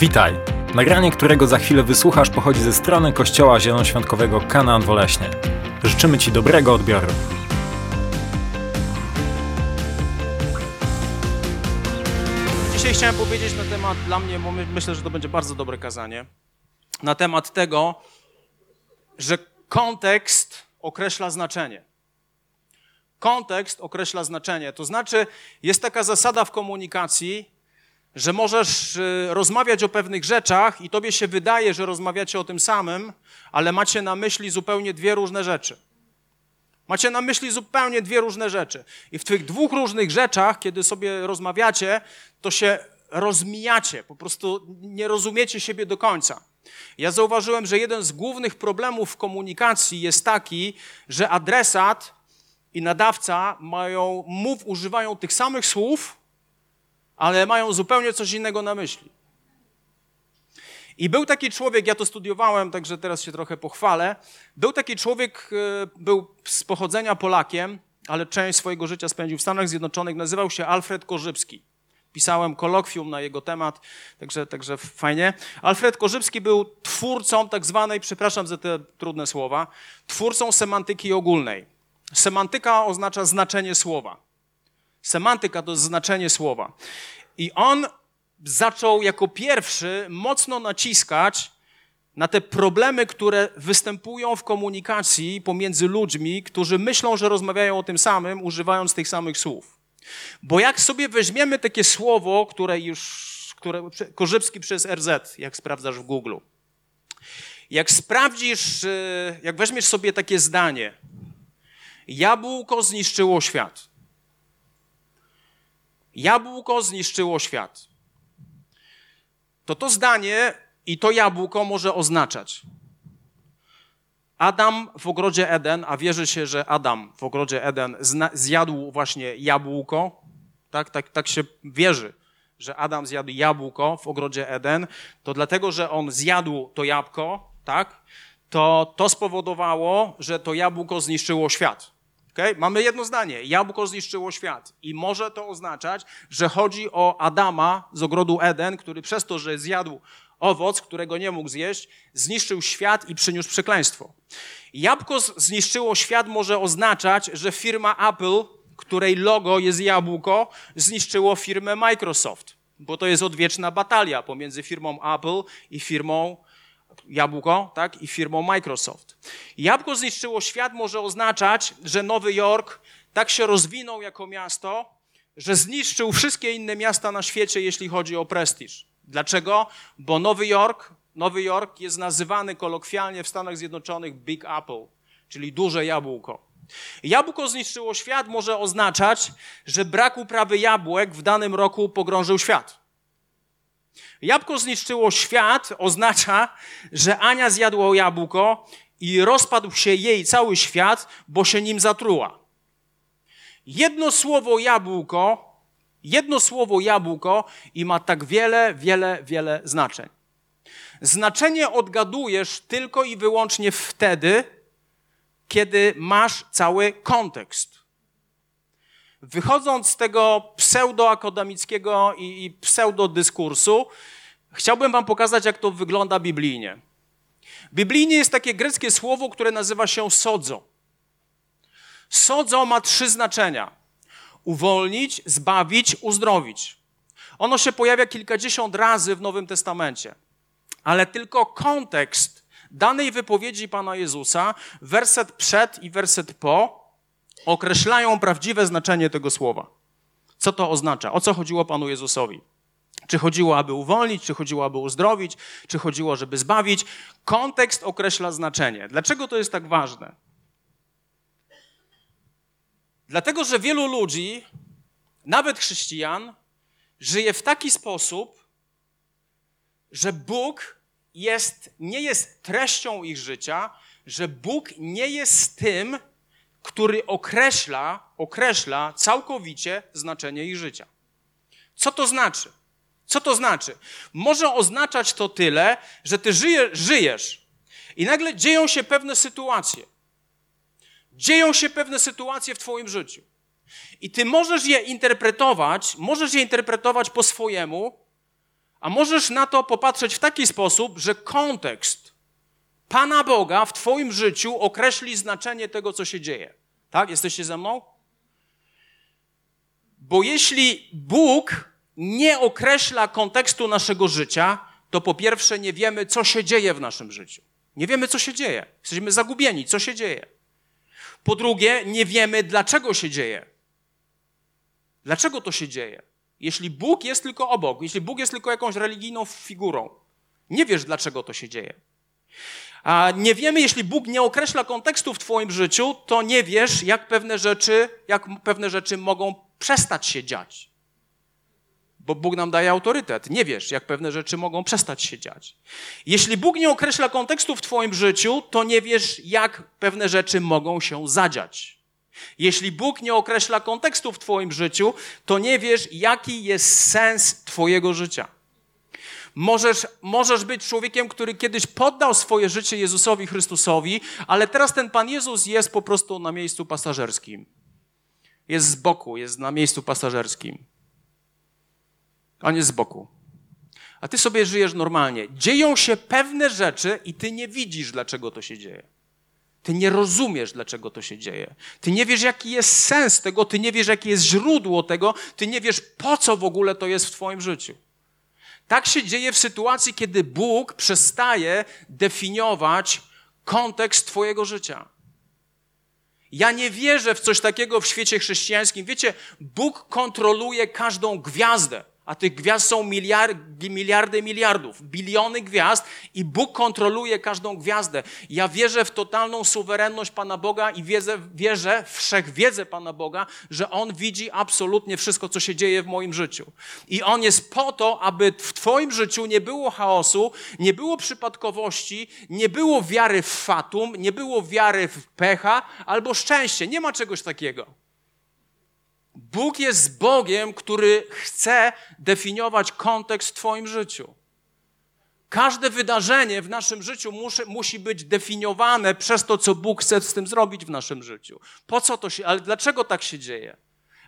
Witaj! Nagranie, którego za chwilę wysłuchasz, pochodzi ze strony Kościoła Zielonoświątkowego Kanaan Woleśnie. Życzymy Ci dobrego odbioru. Dzisiaj chciałem powiedzieć na temat dla mnie, bo my, myślę, że to będzie bardzo dobre kazanie, na temat tego, że kontekst określa znaczenie. Kontekst określa znaczenie. To znaczy, jest taka zasada w komunikacji, że możesz y, rozmawiać o pewnych rzeczach i tobie się wydaje, że rozmawiacie o tym samym, ale macie na myśli zupełnie dwie różne rzeczy. Macie na myśli zupełnie dwie różne rzeczy. I w tych dwóch różnych rzeczach, kiedy sobie rozmawiacie, to się rozmijacie, po prostu nie rozumiecie siebie do końca. Ja zauważyłem, że jeden z głównych problemów w komunikacji jest taki, że adresat i nadawca mają, mów, używają tych samych słów, ale mają zupełnie coś innego na myśli. I był taki człowiek, ja to studiowałem, także teraz się trochę pochwalę. Był taki człowiek, e, był z pochodzenia Polakiem, ale część swojego życia spędził w Stanach Zjednoczonych, nazywał się Alfred Korzybski. Pisałem kolokwium na jego temat, także, także fajnie. Alfred Korzybski był twórcą tak zwanej, przepraszam za te trudne słowa, twórcą semantyki ogólnej. Semantyka oznacza znaczenie słowa. Semantyka to znaczenie słowa. I on zaczął jako pierwszy mocno naciskać na te problemy, które występują w komunikacji pomiędzy ludźmi, którzy myślą, że rozmawiają o tym samym, używając tych samych słów. Bo jak sobie weźmiemy takie słowo, które już, które Korzybski przez RZ, jak sprawdzasz w Google, jak sprawdzisz, y, jak weźmiesz sobie takie zdanie, jabłko zniszczyło świat. Jabłko zniszczyło świat. To to zdanie i to jabłko może oznaczać. Adam w ogrodzie Eden, a wierzy się, że Adam w ogrodzie Eden zjadł właśnie jabłko, tak, tak, tak się wierzy, że Adam zjadł jabłko w ogrodzie Eden, to dlatego, że on zjadł to jabłko, tak, to to spowodowało, że to jabłko zniszczyło świat. Okay? Mamy jedno zdanie. Jabłko zniszczyło świat. I może to oznaczać, że chodzi o Adama z ogrodu Eden, który przez to, że zjadł owoc, którego nie mógł zjeść, zniszczył świat i przyniósł przekleństwo. Jabłko zniszczyło świat może oznaczać, że firma Apple, której logo jest jabłko, zniszczyło firmę Microsoft, bo to jest odwieczna batalia pomiędzy firmą Apple i firmą jabłko, tak, i firmą Microsoft. Jabłko zniszczyło świat może oznaczać, że Nowy Jork tak się rozwinął jako miasto, że zniszczył wszystkie inne miasta na świecie, jeśli chodzi o prestiż. Dlaczego? Bo Nowy Jork, Nowy Jork jest nazywany kolokwialnie w Stanach Zjednoczonych Big Apple, czyli duże jabłko. Jabłko zniszczyło świat może oznaczać, że brak uprawy jabłek w danym roku pogrążył świat. Jabłko zniszczyło świat oznacza, że Ania zjadła jabłko i rozpadł się jej cały świat, bo się nim zatruła. Jedno słowo jabłko, jedno słowo jabłko i ma tak wiele, wiele, wiele znaczeń. Znaczenie odgadujesz tylko i wyłącznie wtedy, kiedy masz cały kontekst. Wychodząc z tego pseudoakademickiego i, i pseudodyskursu, chciałbym wam pokazać, jak to wygląda biblijnie. Biblijnie jest takie greckie słowo, które nazywa się sodzo. Sodzo ma trzy znaczenia. Uwolnić, zbawić, uzdrowić. Ono się pojawia kilkadziesiąt razy w Nowym Testamencie. Ale tylko kontekst danej wypowiedzi Pana Jezusa, werset przed i werset po, określają prawdziwe znaczenie tego słowa. Co to oznacza? O co chodziło Panu Jezusowi? Czy chodziło, aby uwolnić, czy chodziło, aby uzdrowić, czy chodziło, żeby zbawić? Kontekst określa znaczenie. Dlaczego to jest tak ważne? Dlatego, że wielu ludzi, nawet chrześcijan, żyje w taki sposób, że Bóg jest, nie jest treścią ich życia, że Bóg nie jest tym, który określa, określa całkowicie znaczenie ich życia. Co to znaczy? Co to znaczy? Może oznaczać to tyle, że ty żyje, żyjesz i nagle dzieją się pewne sytuacje. Dzieją się pewne sytuacje w twoim życiu. I ty możesz je interpretować, możesz je interpretować po swojemu, A możesz na to popatrzeć w taki sposób, że kontekst Pana Boga w Twoim życiu określi znaczenie tego, co się dzieje. Tak? Jesteście ze mną? Bo jeśli Bóg nie określa kontekstu naszego życia, to po pierwsze nie wiemy, co się dzieje w naszym życiu. Nie wiemy, co się dzieje. Jesteśmy zagubieni, co się dzieje. Po drugie, nie wiemy, dlaczego się dzieje. Dlaczego to się dzieje? Jeśli Bóg jest tylko obok, jeśli Bóg jest tylko jakąś religijną figurą, nie wiesz, dlaczego to się dzieje. A nie wiemy, jeśli Bóg nie określa kontekstu w Twoim życiu, to nie wiesz, jak pewne rzeczy, jak pewne rzeczy mogą przestać się dziać. Bo Bóg nam daje autorytet. Nie wiesz, jak pewne rzeczy mogą przestać się dziać. Jeśli Bóg nie określa kontekstu w Twoim życiu, to nie wiesz, jak pewne rzeczy mogą się zadziać. Jeśli Bóg nie określa kontekstu w Twoim życiu, to nie wiesz, jaki jest sens Twojego życia. Możesz, możesz być człowiekiem, który kiedyś poddał swoje życie Jezusowi Chrystusowi, ale teraz ten Pan Jezus jest po prostu na miejscu pasażerskim. Jest z boku, jest na miejscu pasażerskim. On jest z boku. A ty sobie żyjesz normalnie. Dzieją się pewne rzeczy i ty nie widzisz, dlaczego to się dzieje. Ty nie rozumiesz, dlaczego to się dzieje. Ty nie wiesz, jaki jest sens tego, ty nie wiesz, jakie jest źródło tego, ty nie wiesz, po co w ogóle to jest w Twoim życiu. Tak się dzieje w sytuacji, kiedy Bóg przestaje definiować kontekst Twojego życia. Ja nie wierzę w coś takiego w świecie chrześcijańskim. Wiecie, Bóg kontroluje każdą gwiazdę a tych gwiazd są miliardy, miliardy miliardów, biliony gwiazd i Bóg kontroluje każdą gwiazdę. Ja wierzę w totalną suwerenność Pana Boga i wierzę, wierzę w wszechwiedzę Pana Boga, że On widzi absolutnie wszystko, co się dzieje w moim życiu. I On jest po to, aby w Twoim życiu nie było chaosu, nie było przypadkowości, nie było wiary w fatum, nie było wiary w pecha albo szczęście. Nie ma czegoś takiego. Bóg jest Bogiem, który chce definiować kontekst w Twoim życiu. Każde wydarzenie w naszym życiu musi, musi być definiowane przez to, co Bóg chce z tym zrobić w naszym życiu. Po co to się, ale dlaczego tak się dzieje?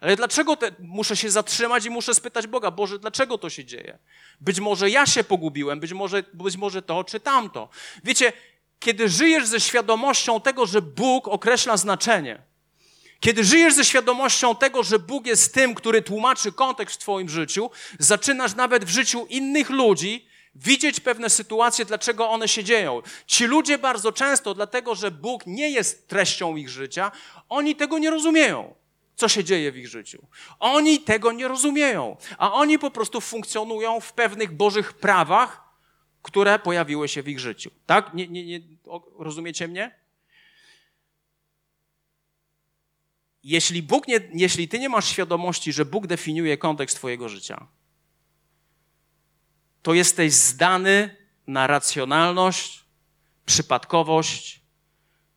Ale dlaczego te, muszę się zatrzymać i muszę spytać Boga, Boże, dlaczego to się dzieje? Być może ja się pogubiłem, być może, być może to czy tamto. Wiecie, kiedy żyjesz ze świadomością tego, że Bóg określa znaczenie, kiedy żyjesz ze świadomością tego, że Bóg jest tym, który tłumaczy kontekst w Twoim życiu, zaczynasz nawet w życiu innych ludzi widzieć pewne sytuacje, dlaczego one się dzieją. Ci ludzie bardzo często, dlatego że Bóg nie jest treścią ich życia, oni tego nie rozumieją, co się dzieje w ich życiu. Oni tego nie rozumieją, a oni po prostu funkcjonują w pewnych Bożych prawach, które pojawiły się w ich życiu. Tak? Nie, nie, nie, rozumiecie mnie? Jeśli, Bóg nie, jeśli ty nie masz świadomości, że Bóg definiuje kontekst twojego życia, to jesteś zdany na racjonalność, przypadkowość,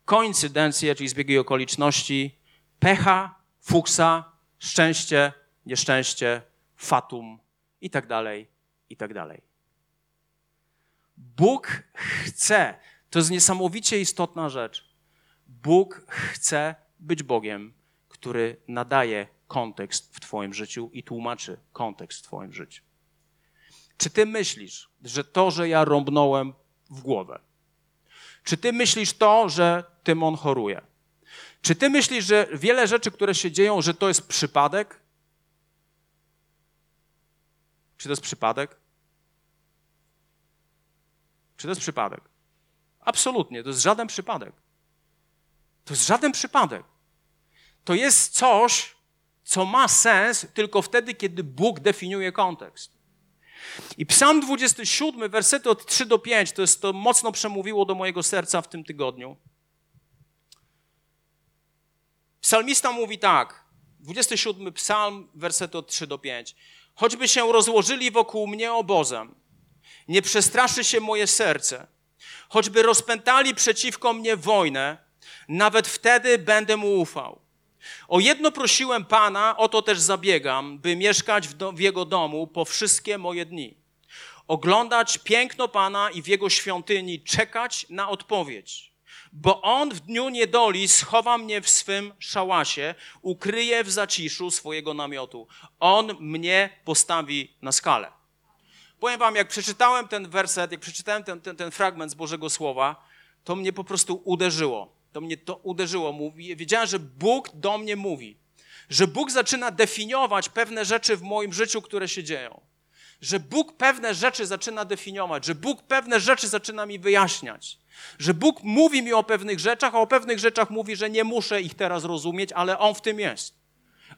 koincydencję, czyli zbiegi okoliczności, pecha, fuksa, szczęście, nieszczęście, fatum i tak dalej, i tak dalej. Bóg chce, to jest niesamowicie istotna rzecz. Bóg chce być Bogiem, który nadaje kontekst w Twoim życiu i tłumaczy kontekst w Twoim życiu. Czy Ty myślisz, że to, że ja rąbnąłem w głowę, czy Ty myślisz to, że Tymon choruje? Czy Ty myślisz, że wiele rzeczy, które się dzieją, że to jest przypadek? Czy to jest przypadek? Czy to jest przypadek? Absolutnie, to jest żaden przypadek. To jest żaden przypadek to jest coś, co ma sens tylko wtedy, kiedy Bóg definiuje kontekst. I Psalm 27, wersety od 3 do 5, to jest to mocno przemówiło do mojego serca w tym tygodniu. Psalmista mówi tak, 27 psalm, wersety od 3 do 5. Choćby się rozłożyli wokół mnie obozem, nie przestraszy się moje serce. Choćby rozpętali przeciwko mnie wojnę, nawet wtedy będę mu ufał. O jedno prosiłem Pana, o to też zabiegam, by mieszkać w, do, w Jego domu po wszystkie moje dni. Oglądać piękno Pana i w Jego świątyni czekać na odpowiedź. Bo On w dniu niedoli schowa mnie w swym szałasie, ukryje w zaciszu swojego namiotu. On mnie postawi na skalę. Powiem wam, jak przeczytałem ten werset, jak przeczytałem ten, ten, ten fragment z Bożego Słowa, to mnie po prostu uderzyło. To mnie to uderzyło. Mówi, wiedziałem, że Bóg do mnie mówi. Że Bóg zaczyna definiować pewne rzeczy w moim życiu, które się dzieją. Że Bóg pewne rzeczy zaczyna definiować, że Bóg pewne rzeczy zaczyna mi wyjaśniać. Że Bóg mówi mi o pewnych rzeczach, a o pewnych rzeczach mówi, że nie muszę ich teraz rozumieć, ale On w tym jest.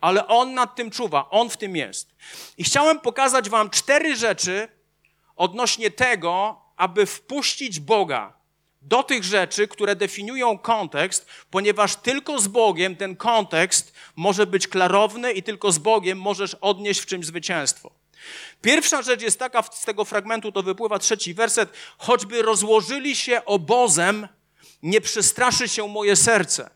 Ale On nad tym czuwa, On w tym jest. I chciałem pokazać Wam cztery rzeczy odnośnie tego, aby wpuścić Boga do tych rzeczy, które definiują kontekst, ponieważ tylko z Bogiem ten kontekst może być klarowny i tylko z Bogiem możesz odnieść w czymś zwycięstwo. Pierwsza rzecz jest taka, z tego fragmentu to wypływa trzeci werset, choćby rozłożyli się obozem, nie przestraszy się moje serce.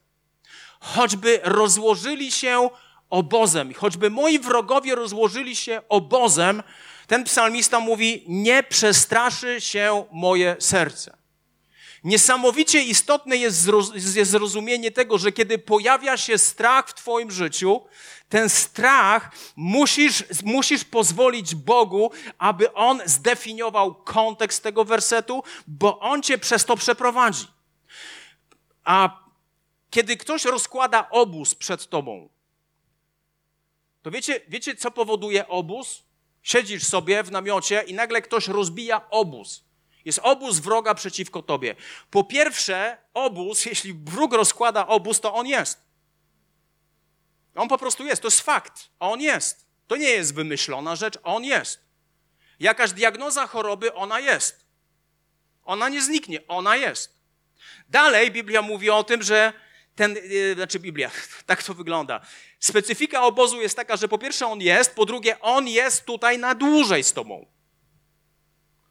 Choćby rozłożyli się obozem, choćby moi wrogowie rozłożyli się obozem, ten psalmista mówi, nie przestraszy się moje serce. Niesamowicie istotne jest, zrozumienie tego, że kiedy pojawia się strach w Twoim życiu, ten strach musisz, musisz pozwolić Bogu, aby On zdefiniował kontekst tego wersetu, bo On Cię przez to przeprowadzi. A kiedy ktoś rozkłada obóz przed Tobą, to wiecie, wiecie co powoduje obóz? Siedzisz sobie w namiocie i nagle ktoś rozbija obóz. Jest obóz wroga przeciwko tobie. Po pierwsze, obóz, jeśli wróg rozkłada obóz, to on jest. On po prostu jest, to jest fakt. On jest. To nie jest wymyślona rzecz, on jest. Jakaś diagnoza choroby, ona jest. Ona nie zniknie, ona jest. Dalej Biblia mówi o tym, że ten, yy, znaczy Biblia, tak to wygląda. Specyfika obozu jest taka, że po pierwsze on jest, po drugie on jest tutaj na dłużej z tobą.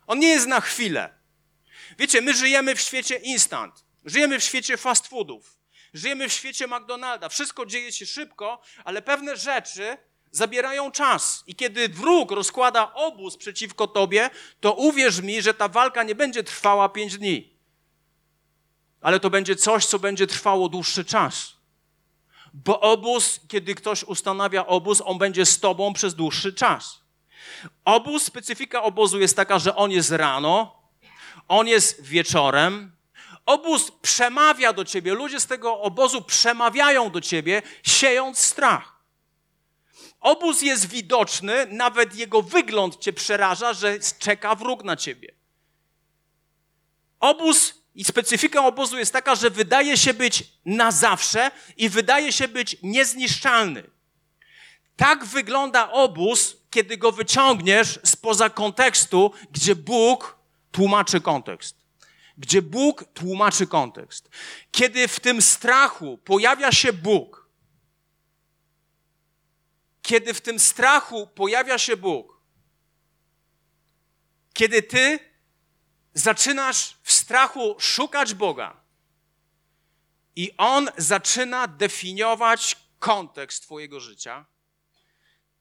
On nie jest na chwilę. Wiecie, my żyjemy w świecie instant. Żyjemy w świecie fast foodów. Żyjemy w świecie McDonalda. Wszystko dzieje się szybko, ale pewne rzeczy zabierają czas. I kiedy wróg rozkłada obóz przeciwko tobie, to uwierz mi, że ta walka nie będzie trwała pięć dni. Ale to będzie coś, co będzie trwało dłuższy czas. Bo obóz, kiedy ktoś ustanawia obóz, on będzie z tobą przez dłuższy czas. Obóz, specyfika obozu jest taka, że on jest rano, on jest wieczorem. Obóz przemawia do ciebie, ludzie z tego obozu przemawiają do ciebie, siejąc strach. Obóz jest widoczny, nawet jego wygląd cię przeraża, że czeka wróg na ciebie. Obóz i specyfika obozu jest taka, że wydaje się być na zawsze i wydaje się być niezniszczalny. Tak wygląda obóz, kiedy go wyciągniesz spoza kontekstu, gdzie Bóg tłumaczy kontekst. Gdzie Bóg tłumaczy kontekst. Kiedy w tym strachu pojawia się Bóg, kiedy w tym strachu pojawia się Bóg, kiedy ty zaczynasz w strachu szukać Boga i On zaczyna definiować kontekst Twojego życia,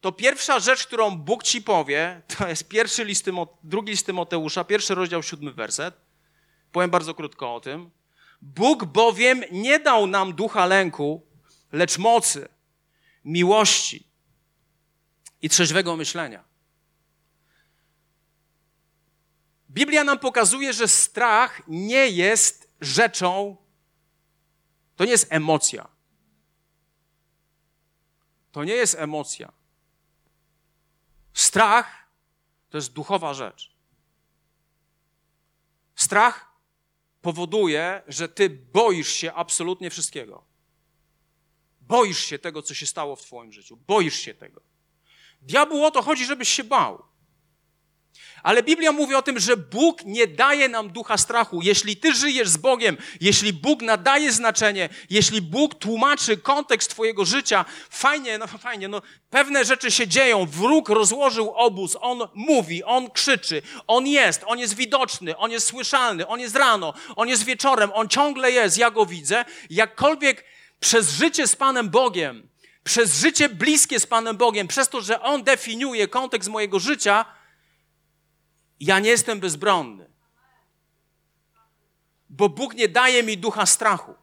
to pierwsza rzecz, którą Bóg ci powie, to jest pierwszy list drugi list Tymoteusza, pierwszy rozdział, siódmy werset. Powiem bardzo krótko o tym. Bóg bowiem nie dał nam ducha lęku, lecz mocy, miłości i trzeźwego myślenia. Biblia nam pokazuje, że strach nie jest rzeczą, to nie jest emocja. To nie jest emocja. Strach to jest duchowa rzecz. Strach powoduje, że ty boisz się absolutnie wszystkiego. Boisz się tego, co się stało w Twoim życiu. Boisz się tego. Diabłu o to chodzi, żebyś się bał. Ale Biblia mówi o tym, że Bóg nie daje nam ducha strachu. Jeśli ty żyjesz z Bogiem, jeśli Bóg nadaje znaczenie, jeśli Bóg tłumaczy kontekst twojego życia, fajnie, no fajnie, no pewne rzeczy się dzieją. Wróg rozłożył obóz, on mówi, on krzyczy, on jest, on jest widoczny, on jest słyszalny, on jest rano, on jest wieczorem, on ciągle jest, ja go widzę. Jakkolwiek przez życie z Panem Bogiem, przez życie bliskie z Panem Bogiem, przez to, że On definiuje kontekst mojego życia, ja nie jestem bezbronny. Bo Bóg nie daje mi ducha strachu.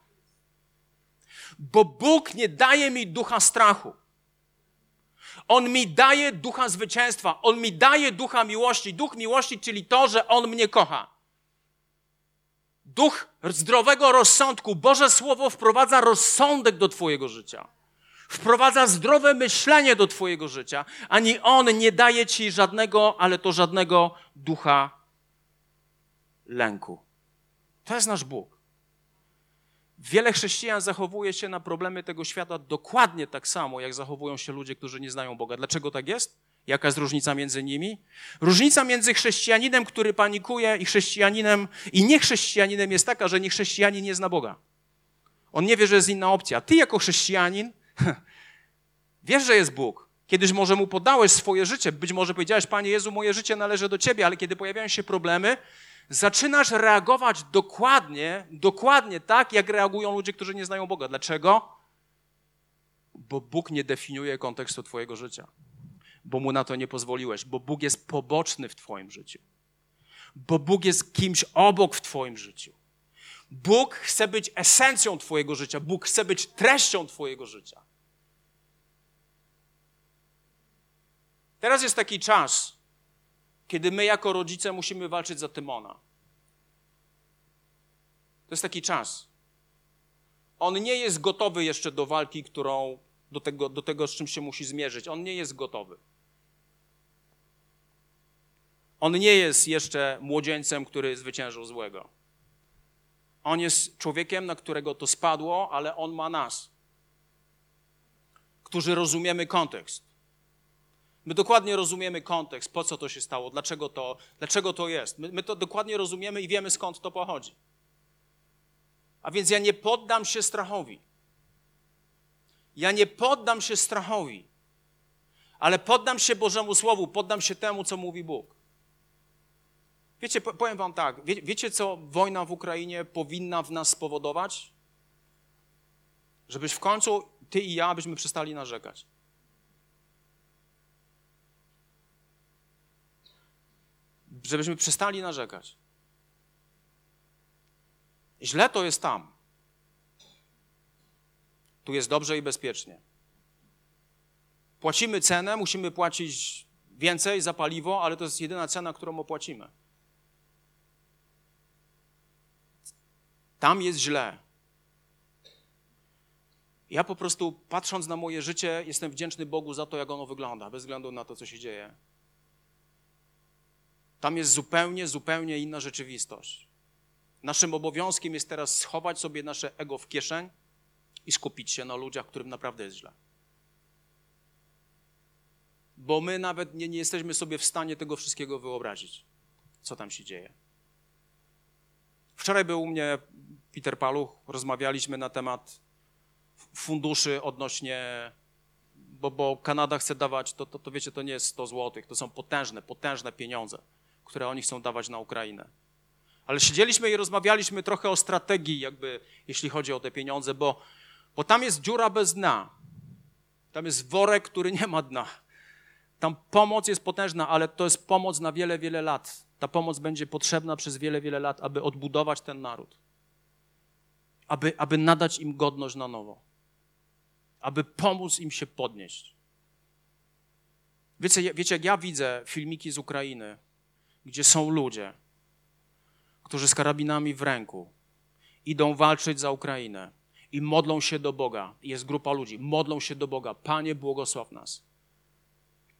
Bo Bóg nie daje mi ducha strachu. On mi daje ducha zwycięstwa, on mi daje ducha miłości. Duch miłości, czyli to, że on mnie kocha. Duch zdrowego rozsądku. Boże Słowo wprowadza rozsądek do Twojego życia. Wprowadza zdrowe myślenie do Twojego życia. Ani On nie daje Ci żadnego, ale to żadnego ducha lęku. To jest nasz Bóg. Wiele chrześcijan zachowuje się na problemy tego świata dokładnie tak samo, jak zachowują się ludzie, którzy nie znają Boga. Dlaczego tak jest? Jaka jest różnica między nimi? Różnica między chrześcijaninem, który panikuje, i chrześcijaninem, i niechrześcijaninem jest taka, że niechrześcijanin nie zna Boga. On nie wie, że jest inna opcja. Ty, jako chrześcijanin, wiesz, że jest Bóg. Kiedyś może mu podałeś swoje życie, być może powiedziałeś, Panie Jezu, moje życie należy do Ciebie, ale kiedy pojawiają się problemy, zaczynasz reagować dokładnie, dokładnie tak, jak reagują ludzie, którzy nie znają Boga. Dlaczego? Bo Bóg nie definiuje kontekstu Twojego życia, bo mu na to nie pozwoliłeś, bo Bóg jest poboczny w Twoim życiu, bo Bóg jest kimś obok w Twoim życiu. Bóg chce być esencją Twojego życia, Bóg chce być treścią Twojego życia. Teraz jest taki czas, kiedy my jako rodzice musimy walczyć za Tymona. To jest taki czas. On nie jest gotowy jeszcze do walki, którą, do tego, do tego, z czym się musi zmierzyć. On nie jest gotowy. On nie jest jeszcze młodzieńcem, który zwyciężył złego. On jest człowiekiem, na którego to spadło, ale on ma nas, którzy rozumiemy kontekst. My dokładnie rozumiemy kontekst, po co to się stało, dlaczego to, dlaczego to jest. My, my to dokładnie rozumiemy i wiemy, skąd to pochodzi. A więc ja nie poddam się strachowi. Ja nie poddam się strachowi, ale poddam się Bożemu Słowu, poddam się temu, co mówi Bóg. Wiecie, powiem Wam tak, wie, wiecie, co wojna w Ukrainie powinna w nas spowodować? Żebyś w końcu, Ty i ja, byśmy przestali narzekać. Żebyśmy przestali narzekać. Źle to jest tam. Tu jest dobrze i bezpiecznie. Płacimy cenę, musimy płacić więcej za paliwo, ale to jest jedyna cena, którą opłacimy. Tam jest źle. Ja po prostu patrząc na moje życie, jestem wdzięczny Bogu za to, jak ono wygląda, bez względu na to, co się dzieje. Tam jest zupełnie, zupełnie inna rzeczywistość. Naszym obowiązkiem jest teraz schować sobie nasze ego w kieszeń i skupić się na ludziach, którym naprawdę jest źle. Bo my nawet nie, nie jesteśmy sobie w stanie tego wszystkiego wyobrazić, co tam się dzieje. Wczoraj był u mnie Peter Paluch, rozmawialiśmy na temat funduszy odnośnie, bo, bo Kanada chce dawać, to, to, to wiecie, to nie jest 100 złotych, to są potężne, potężne pieniądze które oni chcą dawać na Ukrainę. Ale siedzieliśmy i rozmawialiśmy trochę o strategii, jakby, jeśli chodzi o te pieniądze, bo, bo tam jest dziura bez dna. Tam jest worek, który nie ma dna. Tam pomoc jest potężna, ale to jest pomoc na wiele, wiele lat. Ta pomoc będzie potrzebna przez wiele, wiele lat, aby odbudować ten naród. Aby, aby nadać im godność na nowo. Aby pomóc im się podnieść. Wiecie, wiecie, jak ja widzę filmiki z Ukrainy, gdzie są ludzie, którzy z karabinami w ręku idą walczyć za Ukrainę i modlą się do Boga. Jest grupa ludzi, modlą się do Boga. Panie, błogosław nas.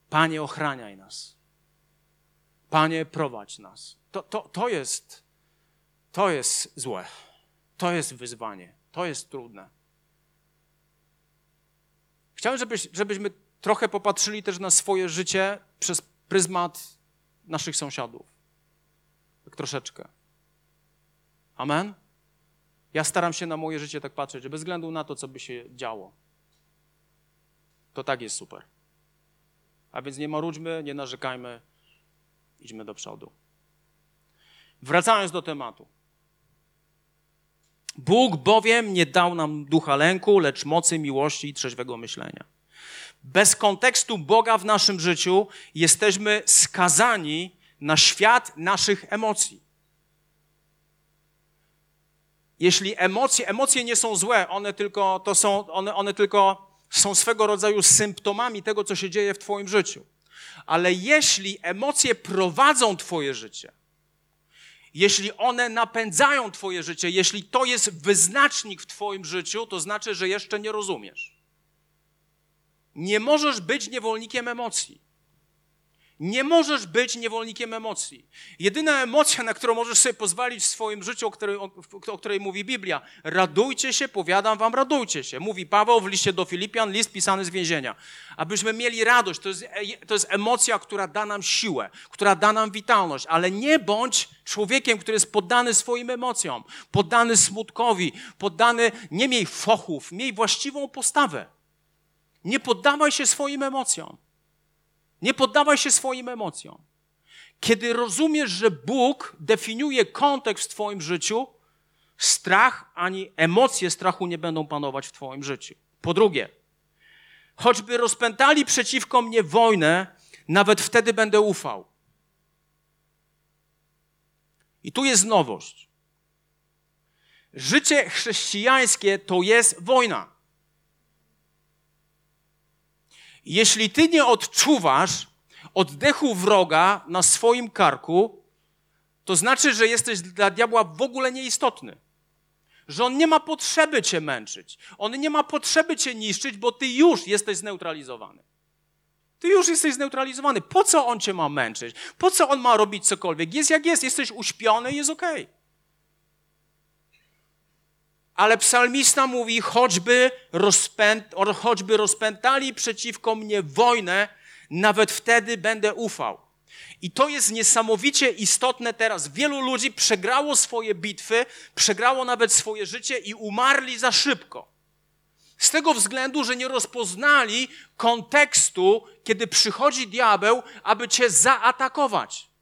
Panie, ochraniaj nas. Panie, prowadź nas. To, to, to, jest, to jest złe. To jest wyzwanie. To jest trudne. Chciałem, żebyś, żebyśmy trochę popatrzyli też na swoje życie przez pryzmat naszych sąsiadów. Tak troszeczkę. Amen? Ja staram się na moje życie tak patrzeć, że bez względu na to, co by się działo, to tak jest super. A więc nie marudźmy, nie narzekajmy, idźmy do przodu. Wracając do tematu. Bóg bowiem nie dał nam ducha lęku, lecz mocy, miłości i trzeźwego myślenia. Bez kontekstu Boga w naszym życiu jesteśmy skazani na świat naszych emocji. Jeśli emocje, emocje nie są złe, one tylko, to są, one, one tylko są swego rodzaju symptomami tego, co się dzieje w Twoim życiu. Ale jeśli emocje prowadzą Twoje życie, jeśli one napędzają Twoje życie, jeśli to jest wyznacznik w Twoim życiu, to znaczy, że jeszcze nie rozumiesz. Nie możesz być niewolnikiem emocji. Nie możesz być niewolnikiem emocji. Jedyna emocja, na którą możesz sobie pozwolić w swoim życiu, o której, o, o której, mówi Biblia, radujcie się, powiadam wam, radujcie się. Mówi Paweł w liście do Filipian, list pisany z więzienia. Abyśmy mieli radość, to jest, to jest emocja, która da nam siłę, która da nam witalność, ale nie bądź człowiekiem, który jest poddany swoim emocjom, poddany smutkowi, poddany, nie miej fochów, miej właściwą postawę. Nie poddawaj się swoim emocjom. Nie poddawaj się swoim emocjom. Kiedy rozumiesz, że Bóg definiuje kontekst w Twoim życiu, strach ani emocje strachu nie będą panować w Twoim życiu. Po drugie, choćby rozpętali przeciwko mnie wojnę, nawet wtedy będę ufał. I tu jest nowość. Życie chrześcijańskie to jest wojna. Jeśli ty nie odczuwasz oddechu wroga na swoim karku, to znaczy, że jesteś dla diabła w ogóle nieistotny. Że on nie ma potrzeby cię męczyć. On nie ma potrzeby cię niszczyć, bo ty już jesteś zneutralizowany. Ty już jesteś zneutralizowany. Po co on cię ma męczyć? Po co on ma robić cokolwiek? Jest jak jest, jesteś uśpiony, jest okej. Okay. Ale psalmista mówi, choćby, rozpęt, choćby rozpętali przeciwko mnie wojnę, nawet wtedy będę ufał. I to jest niesamowicie istotne teraz. Wielu ludzi przegrało swoje bitwy, przegrało nawet swoje życie i umarli za szybko. Z tego względu, że nie rozpoznali kontekstu, kiedy przychodzi diabeł, aby cię zaatakować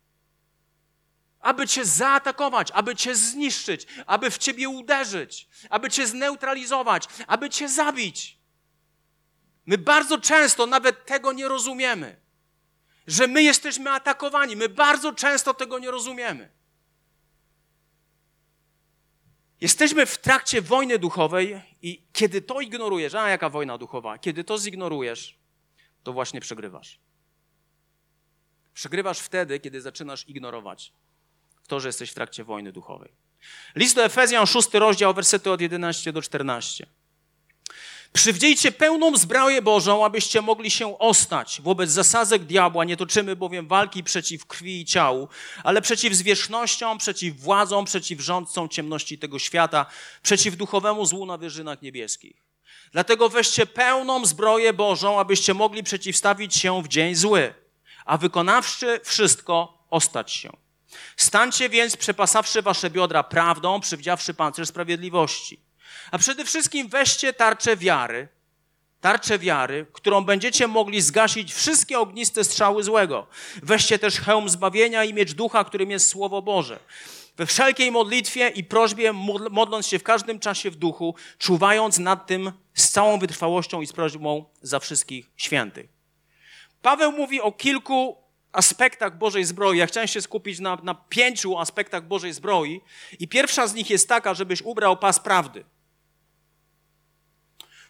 aby cię zaatakować, aby cię zniszczyć, aby w ciebie uderzyć, aby cię zneutralizować, aby cię zabić. My bardzo często nawet tego nie rozumiemy, że my jesteśmy atakowani. My bardzo często tego nie rozumiemy. Jesteśmy w trakcie wojny duchowej i kiedy to ignorujesz, a jaka wojna duchowa, kiedy to zignorujesz, to właśnie przegrywasz. Przegrywasz wtedy, kiedy zaczynasz ignorować to, że jesteś w trakcie wojny duchowej. List do Efezjan, szósty rozdział, wersety od 11 do 14. Przywdziejcie pełną zbroję Bożą, abyście mogli się ostać wobec zasadzek diabła. Nie toczymy bowiem walki przeciw krwi i ciału, ale przeciw zwierzchnościom, przeciw władzom, przeciw rządcom ciemności tego świata, przeciw duchowemu złu na wyżynach niebieskich. Dlatego weźcie pełną zbroję Bożą, abyście mogli przeciwstawić się w dzień zły, a wykonawszy wszystko, ostać się. Stańcie więc, przepasawszy wasze biodra prawdą, przywdziawszy pancerz sprawiedliwości. A przede wszystkim weźcie tarczę wiary, tarczę wiary, którą będziecie mogli zgasić wszystkie ogniste strzały złego. Weźcie też hełm zbawienia i miecz ducha, którym jest Słowo Boże. We wszelkiej modlitwie i prośbie, modląc się w każdym czasie w duchu, czuwając nad tym z całą wytrwałością i z prośbą za wszystkich świętych. Paweł mówi o kilku aspektach Bożej zbroi. Ja chciałem się skupić na, na pięciu aspektach Bożej zbroi. I pierwsza z nich jest taka, żebyś ubrał pas prawdy.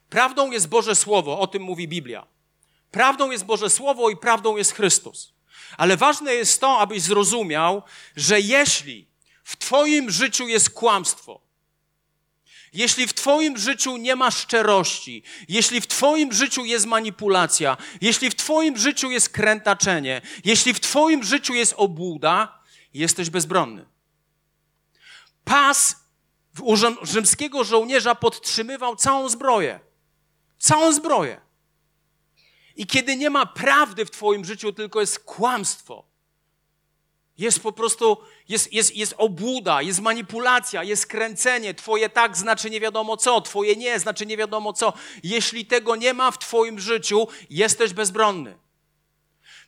Prawdą jest Boże Słowo, o tym mówi Biblia. Prawdą jest Boże Słowo i prawdą jest Chrystus. Ale ważne jest to, abyś zrozumiał, że jeśli w Twoim życiu jest kłamstwo, jeśli w Twoim życiu nie ma szczerości, jeśli w Twoim życiu jest manipulacja, jeśli w Twoim życiu jest krętaczenie, jeśli w Twoim życiu jest obłuda, jesteś bezbronny. Pas rzymskiego żołnierza podtrzymywał całą zbroję. Całą zbroję. I kiedy nie ma prawdy w Twoim życiu, tylko jest kłamstwo, jest po prostu, jest, jest, jest obłuda, jest manipulacja, jest kręcenie. Twoje tak znaczy nie wiadomo co, twoje nie znaczy nie wiadomo co. Jeśli tego nie ma w twoim życiu, jesteś bezbronny.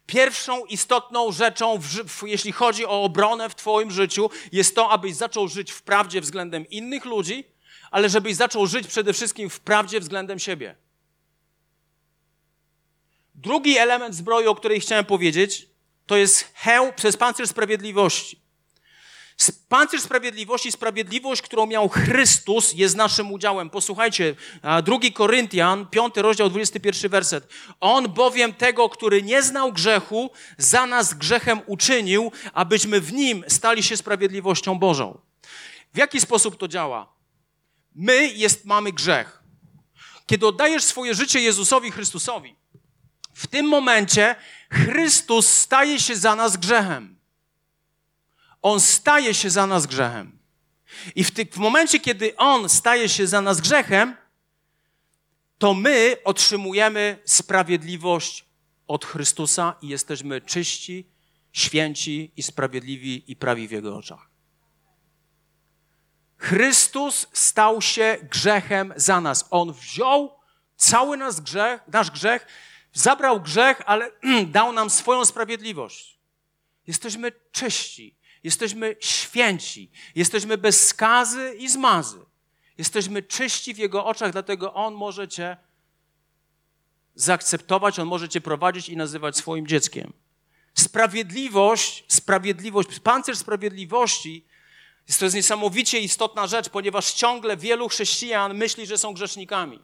Pierwszą istotną rzeczą, w, w, jeśli chodzi o obronę w twoim życiu, jest to, abyś zaczął żyć w prawdzie względem innych ludzi, ale żebyś zaczął żyć przede wszystkim w prawdzie względem siebie. Drugi element zbroi, o której chciałem powiedzieć, to jest hełm przez pancerz sprawiedliwości. Pancerz sprawiedliwości, sprawiedliwość, którą miał Chrystus, jest naszym udziałem. Posłuchajcie, 2 Koryntian, 5 rozdział, 21 werset. On bowiem tego, który nie znał grzechu, za nas grzechem uczynił, abyśmy w nim stali się sprawiedliwością Bożą. W jaki sposób to działa? My jest, mamy grzech. Kiedy oddajesz swoje życie Jezusowi Chrystusowi, w tym momencie Chrystus staje się za nas grzechem. On staje się za nas grzechem. I w, ty, w momencie, kiedy On staje się za nas grzechem, to my otrzymujemy sprawiedliwość od Chrystusa i jesteśmy czyści, święci i sprawiedliwi i prawi w Jego oczach. Chrystus stał się grzechem za nas. On wziął cały nasz grzech, nasz grzech, zabrał grzech, ale dał nam swoją sprawiedliwość. Jesteśmy czyści, jesteśmy święci, jesteśmy bez skazy i zmazy. Jesteśmy czyści w Jego oczach, dlatego On może Cię zaakceptować, On może Cię prowadzić i nazywać swoim dzieckiem. Sprawiedliwość, sprawiedliwość, pancerz sprawiedliwości jest to jest niesamowicie istotna rzecz, ponieważ ciągle wielu chrześcijan myśli, że są grzesznikami.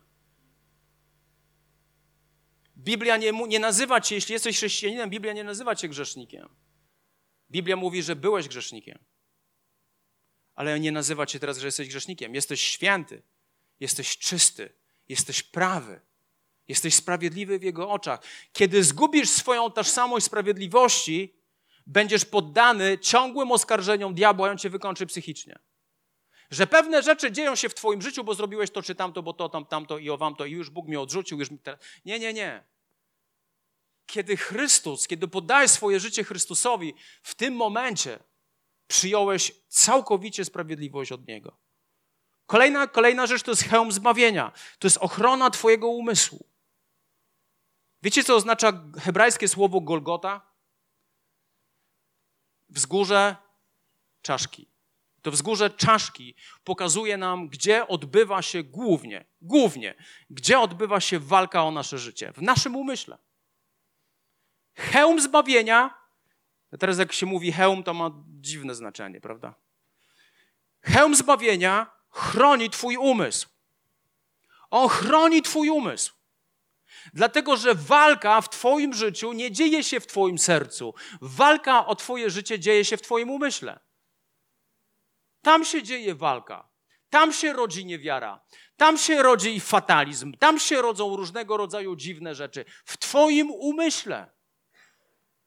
Biblia nie, nie nazywa cię, jeśli jesteś chrześcijaninem, Biblia nie nazywa cię grzesznikiem. Biblia mówi, że byłeś grzesznikiem. Ale nie nazywa cię teraz, że jesteś grzesznikiem. Jesteś święty, jesteś czysty, jesteś prawy, jesteś sprawiedliwy w Jego oczach. Kiedy zgubisz swoją tożsamość sprawiedliwości, będziesz poddany ciągłym oskarżeniom diabła, on cię wykończy psychicznie. Że pewne rzeczy dzieją się w twoim życiu, bo zrobiłeś to czy tamto, bo to, tam, tamto i o wam to i już Bóg mnie odrzucił. Już mi. Nie, nie, nie. Kiedy Chrystus, kiedy poddajesz swoje życie Chrystusowi, w tym momencie przyjąłeś całkowicie sprawiedliwość od Niego. Kolejna, kolejna rzecz to jest hełm zbawienia. To jest ochrona twojego umysłu. Wiecie, co oznacza hebrajskie słowo Golgota? wzgórze czaszki. To wzgórze czaszki pokazuje nam, gdzie odbywa się głównie, głównie, gdzie odbywa się walka o nasze życie. W naszym umyśle. Hełm zbawienia, teraz jak się mówi hełm, to ma dziwne znaczenie, prawda? Hełm zbawienia chroni Twój umysł. On chroni Twój umysł. Dlatego, że walka w Twoim życiu nie dzieje się w Twoim sercu. Walka o Twoje życie dzieje się w Twoim umyśle. Tam się dzieje walka. Tam się rodzi niewiara. Tam się rodzi fatalizm. Tam się rodzą różnego rodzaju dziwne rzeczy. W Twoim umyśle.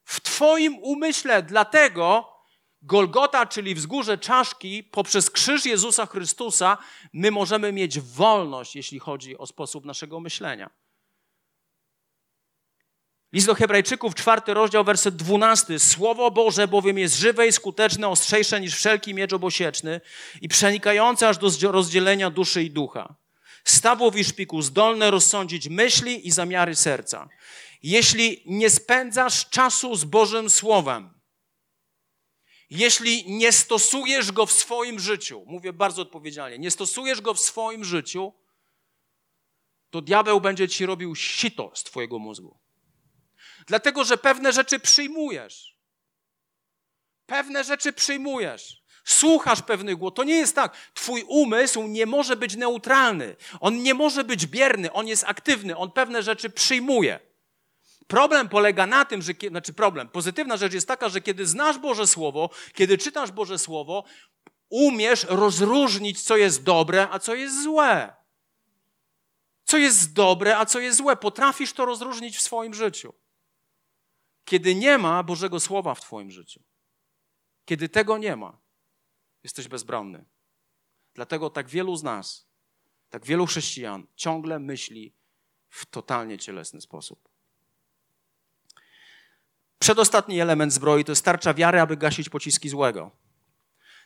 W Twoim umyśle. Dlatego Golgota, czyli wzgórze czaszki, poprzez krzyż Jezusa Chrystusa, my możemy mieć wolność, jeśli chodzi o sposób naszego myślenia. List do Hebrajczyków, czwarty rozdział, werset dwunasty. Słowo Boże bowiem jest żywe i skuteczne, ostrzejsze niż wszelki miecz obosieczny i przenikające aż do rozdzielenia duszy i ducha. Stawów i szpiku zdolne rozsądzić myśli i zamiary serca. Jeśli nie spędzasz czasu z Bożym Słowem, jeśli nie stosujesz go w swoim życiu, mówię bardzo odpowiedzialnie, nie stosujesz go w swoim życiu, to diabeł będzie ci robił sito z twojego mózgu. Dlatego, że pewne rzeczy przyjmujesz. Pewne rzeczy przyjmujesz. Słuchasz pewnych głosów. To nie jest tak. Twój umysł nie może być neutralny. On nie może być bierny. On jest aktywny. On pewne rzeczy przyjmuje. Problem polega na tym, że, znaczy problem, pozytywna rzecz jest taka, że kiedy znasz Boże Słowo, kiedy czytasz Boże Słowo, umiesz rozróżnić, co jest dobre, a co jest złe. Co jest dobre, a co jest złe. Potrafisz to rozróżnić w swoim życiu. Kiedy nie ma Bożego Słowa w Twoim życiu, kiedy tego nie ma, jesteś bezbronny. Dlatego tak wielu z nas, tak wielu chrześcijan ciągle myśli w totalnie cielesny sposób. Przedostatni element zbroi to jest tarcza wiary, aby gasić pociski złego.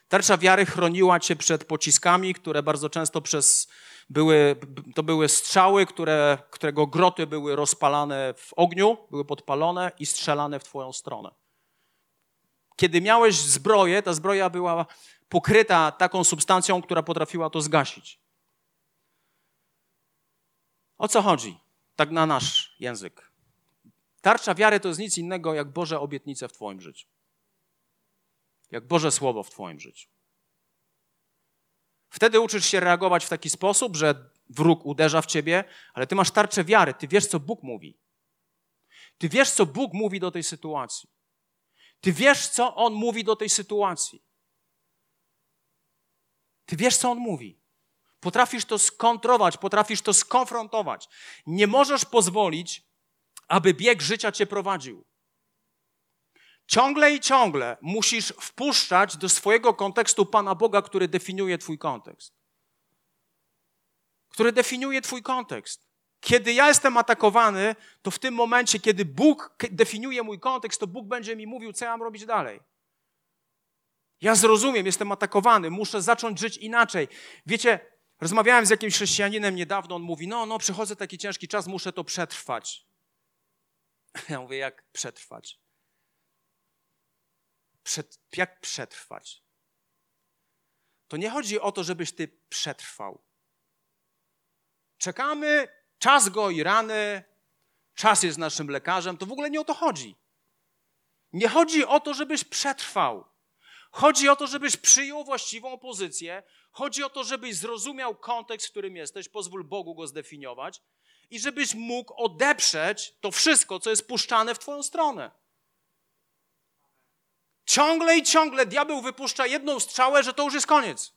Tarcza wiary chroniła cię przed pociskami, które bardzo często przez były, to były strzały, które, którego groty były rozpalane w ogniu, były podpalone i strzelane w twoją stronę. Kiedy miałeś zbroję, ta zbroja była pokryta taką substancją, która potrafiła to zgasić. O co chodzi? Tak na nasz język. Tarcza wiary to jest nic innego jak Boże obietnice w Twoim życiu. jak Boże Słowo w Twoim życiu. Wtedy uczysz się reagować w taki sposób, że wróg uderza w ciebie, ale ty masz tarczę wiary, ty wiesz, co Bóg mówi. Ty wiesz, co Bóg mówi do tej sytuacji. Ty wiesz, co On mówi do tej sytuacji. Ty wiesz, co On mówi. Potrafisz to skontrować, potrafisz to skonfrontować. Nie możesz pozwolić, aby bieg życia cię prowadził. Ciągle i ciągle musisz wpuszczać do swojego kontekstu Pana Boga, który definiuje Twój kontekst. Który definiuje Twój kontekst. Kiedy ja jestem atakowany, to w tym momencie, kiedy Bóg definiuje mój kontekst, to Bóg będzie mi mówił, co ja mam robić dalej. Ja zrozumiem, jestem atakowany, muszę zacząć żyć inaczej. Wiecie, rozmawiałem z jakimś chrześcijaninem niedawno, on mówi: No, no, przychodzę taki ciężki czas, muszę to przetrwać. Ja mówię: Jak przetrwać? Przed, jak przetrwać? To nie chodzi o to, żebyś ty przetrwał. Czekamy, czas goi rany, czas jest naszym lekarzem. To w ogóle nie o to chodzi. Nie chodzi o to, żebyś przetrwał. Chodzi o to, żebyś przyjął właściwą pozycję. Chodzi o to, żebyś zrozumiał kontekst, w którym jesteś, pozwól Bogu go zdefiniować i żebyś mógł odeprzeć to wszystko, co jest puszczane w Twoją stronę. Ciągle i ciągle diabeł wypuszcza jedną strzałę, że to już jest koniec.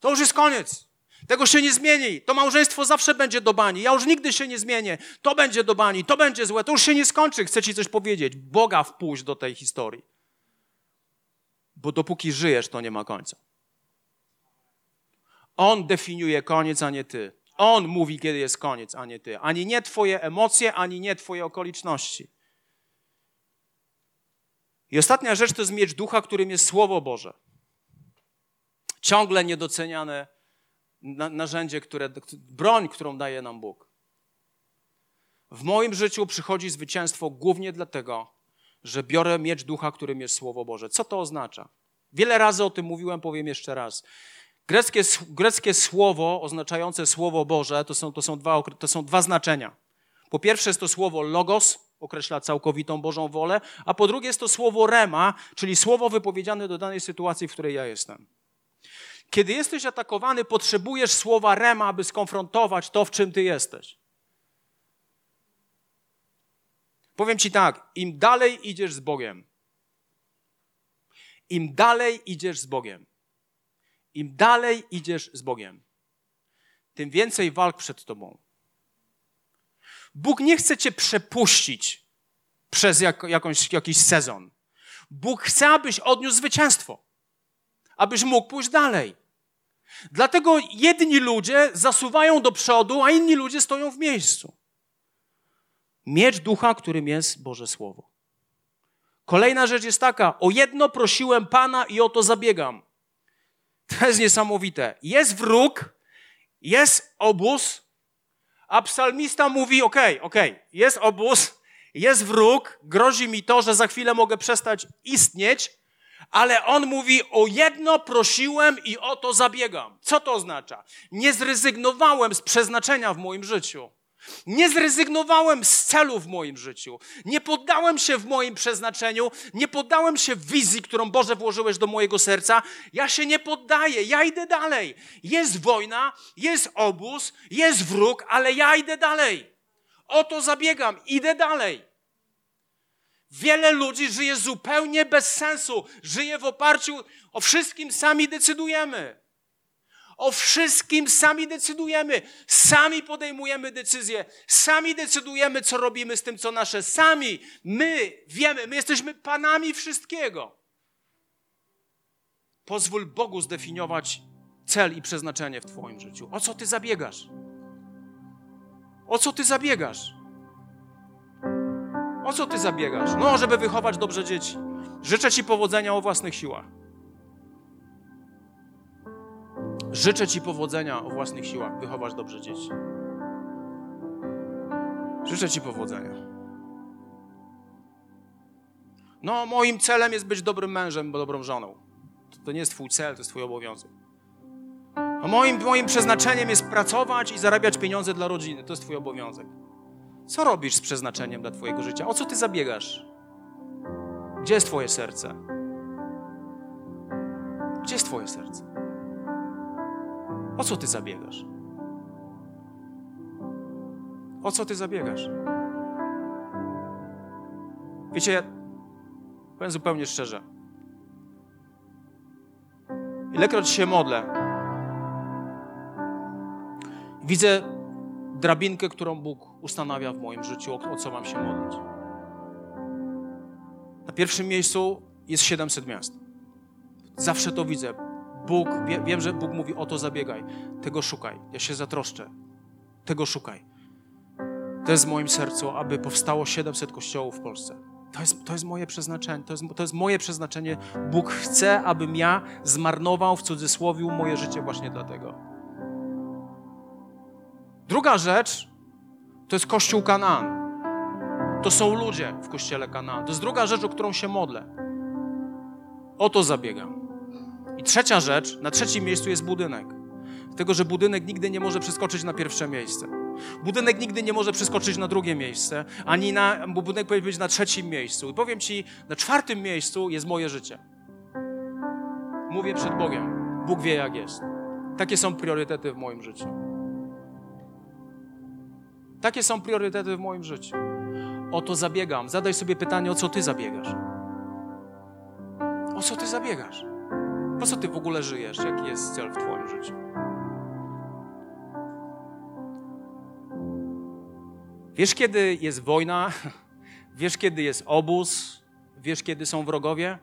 To już jest koniec. Tego się nie zmieni. To małżeństwo zawsze będzie do bani. Ja już nigdy się nie zmienię. To będzie do bani, to będzie złe, to już się nie skończy. Chcę ci coś powiedzieć. Boga wpuść do tej historii. Bo dopóki żyjesz, to nie ma końca. On definiuje koniec, a nie ty. On mówi, kiedy jest koniec, a nie ty. Ani nie twoje emocje, ani nie twoje okoliczności. I ostatnia rzecz to jest miecz ducha, którym jest Słowo Boże. Ciągle niedoceniane narzędzie, które, broń, którą daje nam Bóg. W moim życiu przychodzi zwycięstwo głównie dlatego, że biorę miecz ducha, którym jest Słowo Boże. Co to oznacza? Wiele razy o tym mówiłem, powiem jeszcze raz. Greckie, greckie słowo oznaczające Słowo Boże to są, to, są dwa, to są dwa znaczenia. Po pierwsze jest to słowo logos, określa całkowitą Bożą wolę, a po drugie jest to słowo rema, czyli słowo wypowiedziane do danej sytuacji, w której ja jestem. Kiedy jesteś atakowany, potrzebujesz słowa rema, aby skonfrontować to, w czym ty jesteś. Powiem ci tak, im dalej idziesz z Bogiem, im dalej idziesz z Bogiem, im dalej idziesz z Bogiem, tym więcej walk przed tobą. Bóg nie chce cię przepuścić przez jak, jakąś, jakiś sezon. Bóg chce, abyś odniósł zwycięstwo, abyś mógł pójść dalej. Dlatego jedni ludzie zasuwają do przodu, a inni ludzie stoją w miejscu. Miecz ducha, którym jest Boże Słowo. Kolejna rzecz jest taka: o jedno prosiłem Pana i o to zabiegam. To jest niesamowite. Jest wróg, jest obóz, a psalmista mówi: OK, OK, jest obóz, jest wróg, grozi mi to, że za chwilę mogę przestać istnieć, ale on mówi: O jedno prosiłem i o to zabiegam. Co to oznacza? Nie zrezygnowałem z przeznaczenia w moim życiu. Nie zrezygnowałem z celu w moim życiu. Nie poddałem się w moim przeznaczeniu. Nie poddałem się wizji, którą Boże włożyłeś do mojego serca. Ja się nie poddaję. Ja idę dalej. Jest wojna, jest obóz, jest wróg, ale ja idę dalej. O to zabiegam. Idę dalej. Wiele ludzi żyje zupełnie bez sensu. Żyje w oparciu o wszystkim sami decydujemy. O wszystkim sami decydujemy. Sami podejmujemy decyzje. Sami decydujemy, co robimy z tym, co nasze. Sami. My wiemy, my jesteśmy panami wszystkiego. Pozwól Bogu zdefiniować cel i przeznaczenie w Twoim życiu. O co Ty zabiegasz? O co Ty zabiegasz? O co Ty zabiegasz? No, żeby wychować dobrze dzieci. Życzę Ci powodzenia o własnych siłach. Życzę Ci powodzenia o własnych siłach, wychować dobrze dzieci. Życzę Ci powodzenia. No, moim celem jest być dobrym mężem, bo dobrą żoną. To, nie jest Twój cel, to jest Twój obowiązek. A moim, moim przeznaczeniem jest pracować i zarabiać pieniądze dla rodziny. To jest Twój obowiązek. Co robisz z przeznaczeniem dla Twojego życia? O co Ty zabiegasz? Gdzie jest Twoje serce? Gdzie jest Twoje serce? O co Ty zabiegasz? O co Ty zabiegasz? Wiecie, powiem zupełnie szczerze. Ilekroć się modlę, widzę drabinkę, którą Bóg ustanawia w moim życiu, o, o co mam się modlić. Na pierwszym miejscu jest 700 miast. Zawsze to widzę. Bóg, wie, wiem, że Bóg mówi o to zabiegaj, tego szukaj, ja się zatroszczę, tego szukaj. To jest w moim sercu, aby powstało 700 kościołów w Polsce. To jest, to jest moje przeznaczenie. To jest, to jest moje przeznaczenie. Bóg chce, abym ja zmarnował w cudzysłowie moje życie właśnie dlatego. Druga rzecz to jest Kościół Kanaan. To są ludzie w Kościele Kanaan. To jest druga rzecz, o którą się modlę. O to zabiegam. I trzecia rzecz, na trzecim miejscu jest budynek. Dlatego, że budynek nigdy nie może przeskoczyć na pierwsze miejsce. Budynek nigdy nie może przeskoczyć na drugie miejsce, ani na, bo budynek powinien być na trzecim miejscu. I powiem Ci, na czwartym miejscu jest moje życie. Mówię przed Bogiem. Bóg wie, jak jest. Takie są priorytety w moim życiu. Takie są priorytety w moim życiu. O to zabiegam. Zadaj sobie pytanie, o co Ty zabiegasz? O co Ty zabiegasz? Po co Ty w ogóle żyjesz? Jaki jest cel w Twoim życiu? Wiesz, kiedy jest wojna, wiesz, kiedy jest obóz, wiesz, kiedy są wrogowie?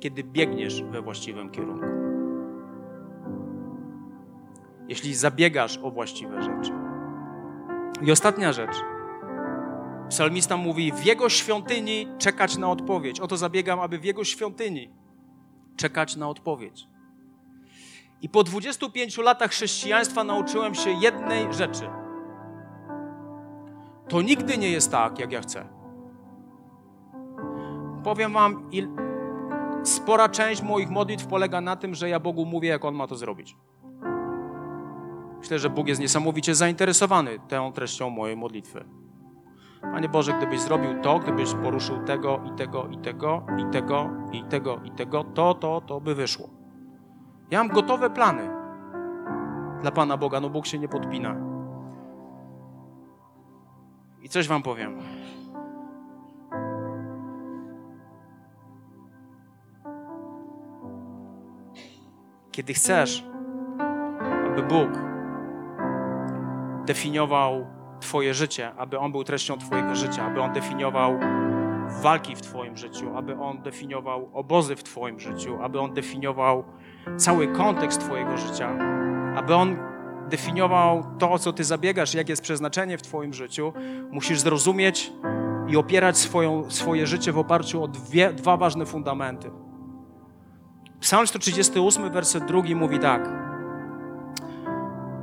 Kiedy biegniesz we właściwym kierunku. Jeśli zabiegasz o właściwe rzeczy. I ostatnia rzecz. Psalmista mówi: W jego świątyni czekać na odpowiedź. Oto zabiegam, aby w jego świątyni czekać na odpowiedź. I po 25 latach chrześcijaństwa nauczyłem się jednej rzeczy to nigdy nie jest tak, jak ja chcę. Powiem Wam, spora część moich modlitw polega na tym, że ja Bogu mówię, jak On ma to zrobić. Myślę, że Bóg jest niesamowicie zainteresowany tą treścią mojej modlitwy. Panie Boże, gdybyś zrobił to, gdybyś poruszył tego i tego i tego i tego i tego i tego, to, to, to by wyszło. Ja mam gotowe plany dla Pana Boga, no Bóg się nie podpina. I coś Wam powiem. Kiedy chcesz, aby Bóg definiował Twoje życie, aby On był treścią Twojego życia, aby On definiował walki w Twoim życiu, aby On definiował obozy w Twoim życiu, aby On definiował cały kontekst Twojego życia, aby On definiował to, o co ty zabiegasz, jakie jest przeznaczenie w twoim życiu, musisz zrozumieć i opierać swoją, swoje życie w oparciu o dwie, dwa ważne fundamenty. Psalm 138, werset drugi mówi tak.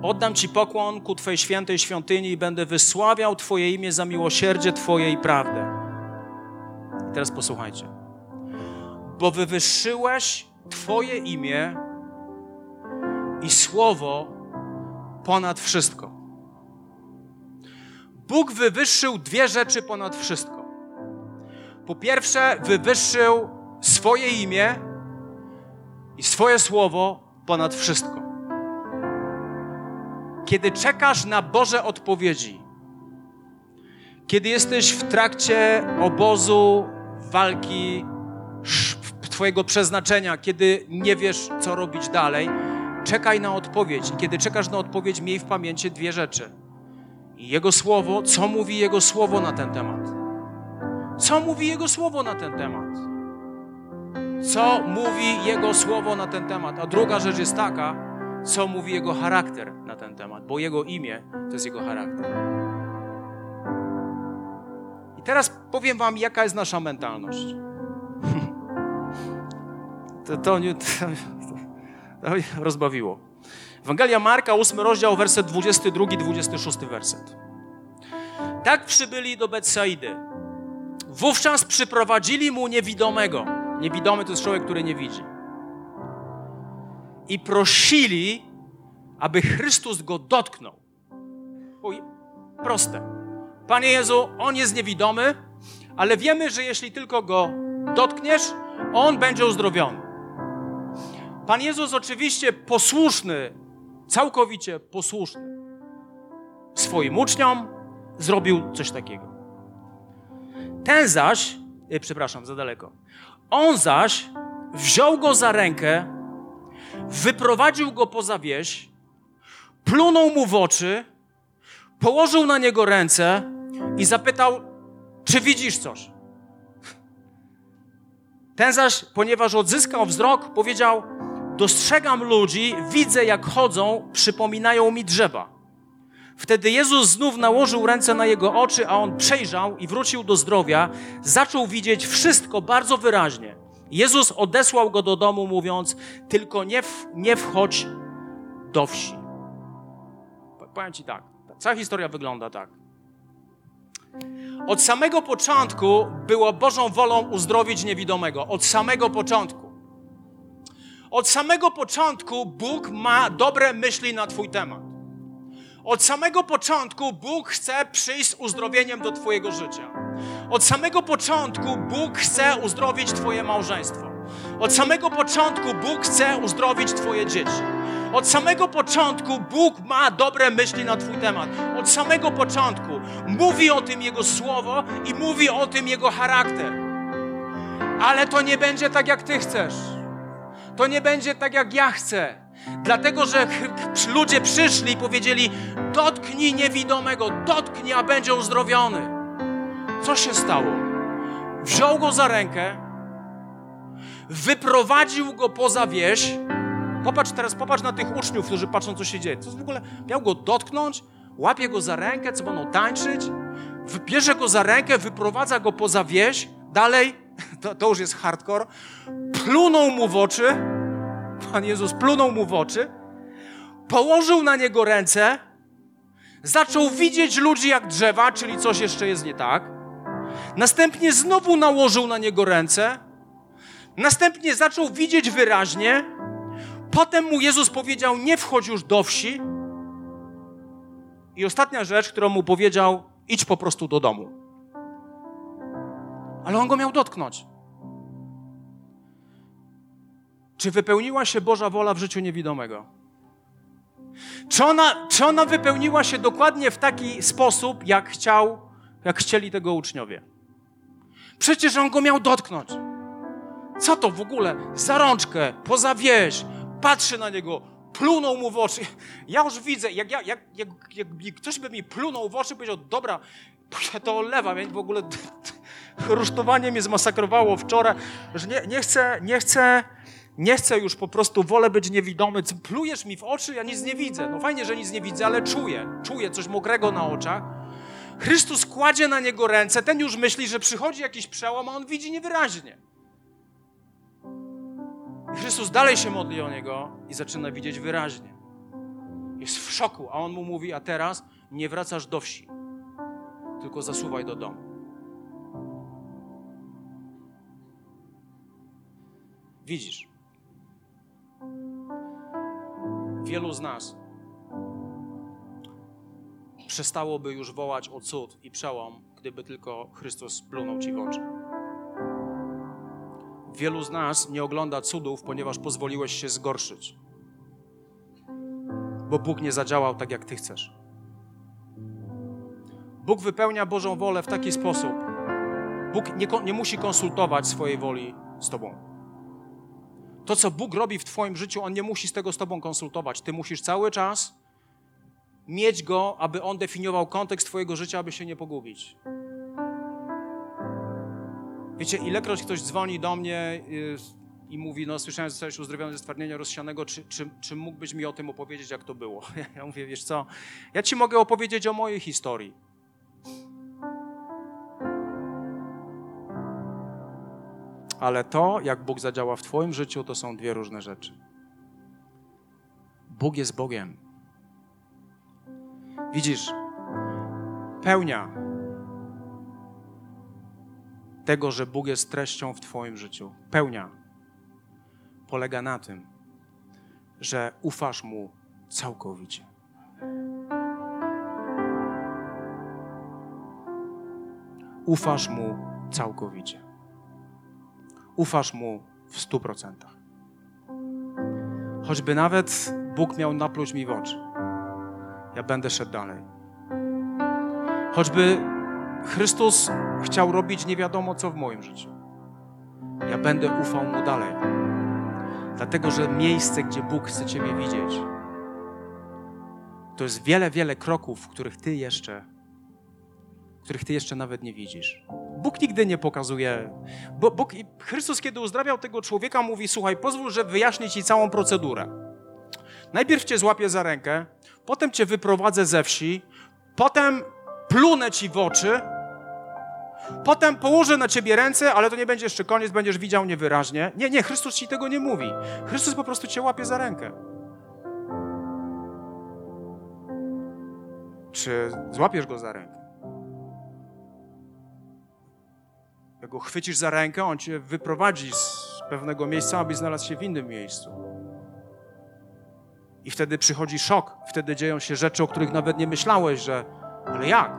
Oddam Ci pokłon ku Twojej świętej świątyni i będę wysławiał Twoje imię za miłosierdzie Twoje i prawdę. I teraz posłuchajcie. Bo wywyższyłeś Twoje imię i słowo ponad wszystko. Bóg wywyższył dwie rzeczy ponad wszystko. Po pierwsze, wywyższył swoje imię i swoje słowo ponad wszystko. Kiedy czekasz na Boże odpowiedzi, kiedy jesteś w trakcie obozu, walki, Twojego przeznaczenia, kiedy nie wiesz, co robić dalej, czekaj na odpowiedź. I kiedy czekasz na odpowiedź, miej w pamięci dwie rzeczy. Jego słowo, co mówi Jego słowo na ten temat? Co mówi Jego słowo na ten temat? Co mówi Jego słowo na ten temat? A druga rzecz jest taka, co mówi Jego charakter na ten temat, bo Jego imię to jest Jego charakter. I teraz powiem Wam, jaka jest nasza mentalność. To, to, nie, to, rozbawiło. Ewangelia Marka, 8 rozdział, werset 22, 26 werset. Tak przybyli do Betsaidy. Wówczas przyprowadzili mu niewidomego. Niewidomy to jest człowiek, który nie widzi. I prosili, aby Chrystus go dotknął. Uj, proste. Panie Jezu, on jest niewidomy, ale wiemy, że jeśli tylko go dotkniesz, on będzie uzdrowiony. Pan Jezus oczywiście posłuszny, całkowicie posłuszny swoim uczniom, zrobił coś takiego. Ten zaś, e, przepraszam, za daleko. On zaś wziął go za rękę, wyprowadził go poza wieś, plunął mu w oczy, położył na niego ręce i zapytał, czy widzisz coś? Ten zaś, ponieważ odzyskał wzrok, powiedział: Dostrzegam ludzi, widzę jak chodzą, przypominają mi drzewa. Wtedy Jezus znów nałożył ręce na jego oczy, a on przejrzał i wrócił do zdrowia. Zaczął widzieć wszystko bardzo wyraźnie. Jezus odesłał go do domu, mówiąc: Tylko nie, w, nie wchodź do wsi. Powiem ci tak. Cała historia wygląda tak. Od samego początku było Bożą wolą uzdrowić niewidomego. Od samego początku. Od samego początku Bóg ma dobre myśli na Twój temat. Od samego początku Bóg chce przyjść z uzdrowieniem do Twojego życia. Od samego początku Bóg chce uzdrowić Twoje małżeństwo. Od samego początku Bóg chce uzdrowić Twoje dzieci. Od samego początku Bóg ma dobre myśli na Twój temat. Od samego początku mówi o tym Jego słowo i mówi o tym Jego charakter. Ale to nie będzie tak, jak Ty chcesz. To nie będzie tak, jak ja chcę. Dlatego, że ludzie przyszli i powiedzieli: Dotknij niewidomego, dotknij, a będzie uzdrowiony. Co się stało? Wziął go za rękę, wyprowadził go poza wieś Popatrz teraz, popatrz na tych uczniów, którzy patrzą, co się dzieje. Co w ogóle miał go dotknąć, łapie go za rękę, co będą tańczyć, bierze go za rękę, wyprowadza go poza wieś, dalej, to, to już jest hardcore, plunął mu w oczy, Pan Jezus plunął mu w oczy, położył na niego ręce, zaczął widzieć ludzi jak drzewa, czyli coś jeszcze jest nie tak. Następnie znowu nałożył na niego ręce, następnie zaczął widzieć wyraźnie, Potem mu Jezus powiedział: Nie wchodź już do wsi. I ostatnia rzecz, którą mu powiedział: Idź po prostu do domu. Ale on go miał dotknąć. Czy wypełniła się Boża wola w życiu niewidomego? Czy ona, czy ona wypełniła się dokładnie w taki sposób, jak chciał, jak chcieli tego uczniowie? Przecież on go miał dotknąć. Co to w ogóle? Za rączkę, poza wieś, patrzy na niego, plunął mu w oczy. Ja już widzę, jak, ja, jak, jak, jak ktoś by mi plunął w oczy, powiedział, dobra, to olewam, ja w ogóle rusztowanie mnie zmasakrowało wczoraj, że nie, nie chcę, nie chcę, nie chcę już po prostu, wolę być niewidomy. Plujesz mi w oczy, ja nic nie widzę. No fajnie, że nic nie widzę, ale czuję, czuję coś mokrego na oczach. Chrystus kładzie na niego ręce, ten już myśli, że przychodzi jakiś przełom, a on widzi niewyraźnie. Chrystus dalej się modli o niego i zaczyna widzieć wyraźnie. Jest w szoku, a on mu mówi: A teraz nie wracasz do wsi, tylko zasuwaj do domu. Widzisz, wielu z nas przestałoby już wołać o cud i przełom, gdyby tylko Chrystus plunął ci w oczy. Wielu z nas nie ogląda cudów, ponieważ pozwoliłeś się zgorszyć. Bo Bóg nie zadziałał tak, jak Ty chcesz. Bóg wypełnia Bożą wolę w taki sposób. Bóg nie, nie musi konsultować swojej woli z Tobą. To, co Bóg robi w Twoim życiu, On nie musi z tego z Tobą konsultować. Ty musisz cały czas mieć Go, aby On definiował kontekst Twojego życia, aby się nie pogubić. Wiecie, ilekroć ktoś dzwoni do mnie y, i mówi, no słyszałem, że zostałeś uzdrowiony ze stwardnienia rozsianego, czy, czy, czy mógłbyś mi o tym opowiedzieć, jak to było? Ja mówię, wiesz co, ja ci mogę opowiedzieć o mojej historii. Ale to, jak Bóg zadziała w Twoim życiu, to są dwie różne rzeczy. Bóg jest Bogiem. Widzisz, pełnia tego, że Bóg jest treścią w Twoim życiu. Pełnia polega na tym, że ufasz Mu całkowicie. Ufasz Mu całkowicie. Ufasz Mu w stu procentach. choćby nawet Bóg miał napluć mi w oczy, ja będę szedł dalej. Choćby Chrystus chciał robić nie wiadomo co w moim życiu, ja będę ufał Mu dalej. Dlatego, że miejsce, gdzie Bóg chce Ciebie widzieć, to jest wiele, wiele kroków, których Ty jeszcze, których Ty jeszcze nawet nie widzisz. Bóg nigdy nie pokazuje. Bo Bóg, Chrystus, kiedy uzdrawiał tego człowieka, mówi: Słuchaj, pozwól, że wyjaśnię ci całą procedurę. Najpierw cię złapię za rękę, potem cię wyprowadzę ze wsi, potem plunę ci w oczy, potem położę na ciebie ręce, ale to nie będzie jeszcze koniec, będziesz widział niewyraźnie. Nie, nie, Chrystus ci tego nie mówi. Chrystus po prostu cię łapie za rękę. Czy złapiesz go za rękę? Jak go chwycisz za rękę, on cię wyprowadzi z pewnego miejsca, aby znalazł się w innym miejscu. I wtedy przychodzi szok, wtedy dzieją się rzeczy, o których nawet nie myślałeś, że ale jak?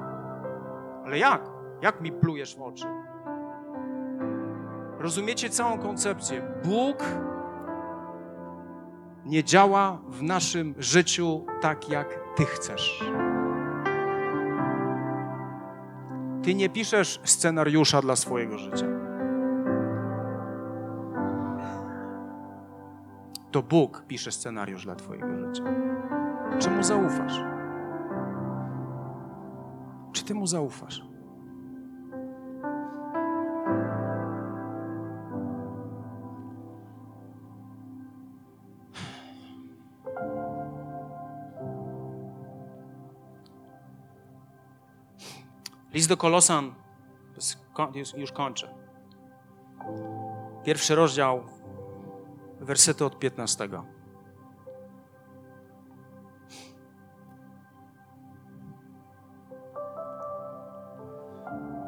Ale jak? Jak mi plujesz w oczy? Rozumiecie całą koncepcję? Bóg nie działa w naszym życiu tak, jak Ty chcesz. Ty nie piszesz scenariusza dla swojego życia. To Bóg pisze scenariusz dla Twojego życia. Czy mu zaufasz? Czy Ty mu zaufasz? List do Kolosan, już kończę. Pierwszy rozdział, wersety od 15.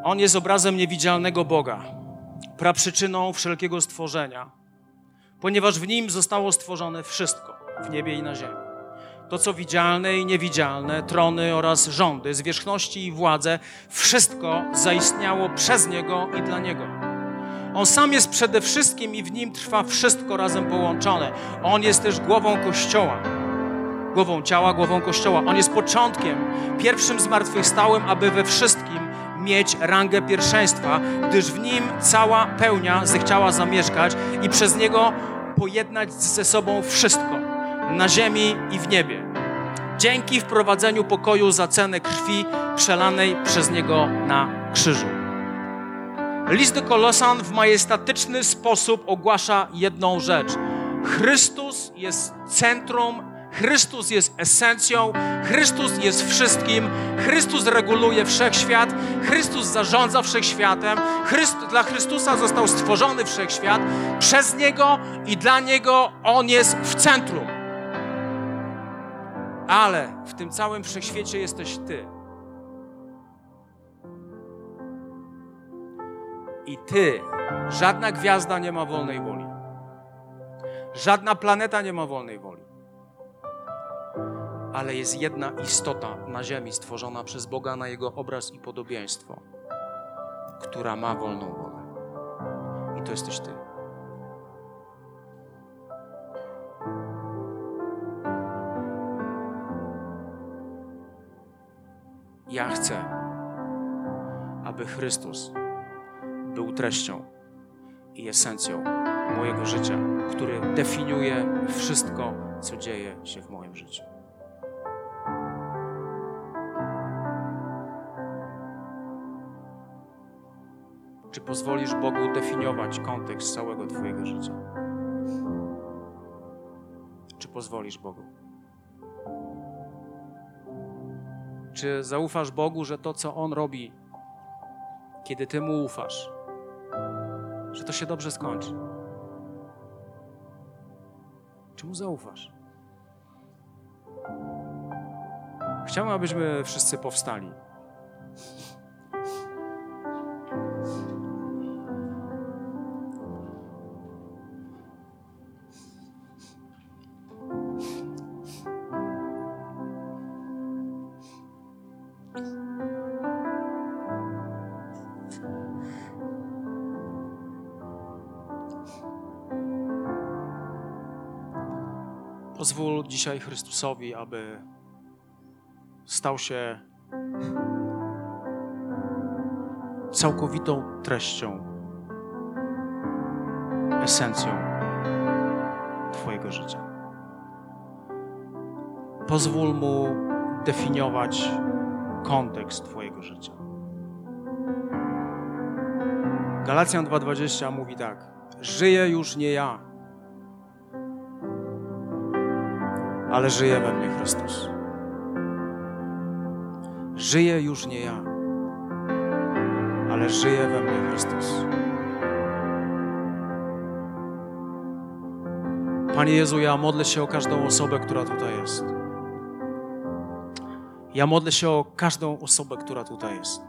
On jest obrazem niewidzialnego Boga, praprzyczyną wszelkiego stworzenia, ponieważ w nim zostało stworzone wszystko w niebie i na ziemi to co widzialne i niewidzialne, trony oraz rządy, zwierzchności i władze, wszystko zaistniało przez Niego i dla Niego. On sam jest przede wszystkim i w Nim trwa wszystko razem połączone. On jest też głową Kościoła. Głową ciała, głową Kościoła. On jest początkiem, pierwszym zmartwychwstałym, aby we wszystkim mieć rangę pierwszeństwa, gdyż w Nim cała pełnia zechciała zamieszkać i przez Niego pojednać ze sobą wszystko na ziemi i w niebie. Dzięki wprowadzeniu pokoju za cenę krwi przelanej przez Niego na krzyżu. List do Kolosan w majestatyczny sposób ogłasza jedną rzecz. Chrystus jest centrum, Chrystus jest esencją, Chrystus jest wszystkim, Chrystus reguluje wszechświat, Chrystus zarządza wszechświatem, Chryst dla Chrystusa został stworzony wszechświat, przez Niego i dla Niego On jest w centrum ale w tym całym wszechświecie jesteś Ty. I Ty, żadna gwiazda nie ma wolnej woli. Żadna planeta nie ma wolnej woli. Ale jest jedna istota na Ziemi stworzona przez Boga na Jego obraz i podobieństwo, która ma wolną wolę. I to jesteś Ty. Ja chcę, aby Chrystus był treścią i esencją mojego życia, który definiuje wszystko, co dzieje się w moim życiu. Czy pozwolisz Bogu definiować kontekst całego Twojego życia? Czy pozwolisz Bogu? Czy zaufasz Bogu, że to, co On robi, kiedy Ty Mu ufasz, że to się dobrze skończy? Czy Mu zaufasz? Chciałbym, abyśmy wszyscy powstali. Dzisiaj Chrystusowi, aby stał się całkowitą treścią, esencją Twojego życia. Pozwól mu definiować kontekst Twojego życia. Galacjan 2:20 mówi tak: Żyję już nie ja, ale żyje we mnie Chrystus. Żyję już nie ja, ale żyje we mnie Chrystus. Panie Jezu, ja modlę się o każdą osobę, która tutaj jest. Ja modlę się o każdą osobę, która tutaj jest.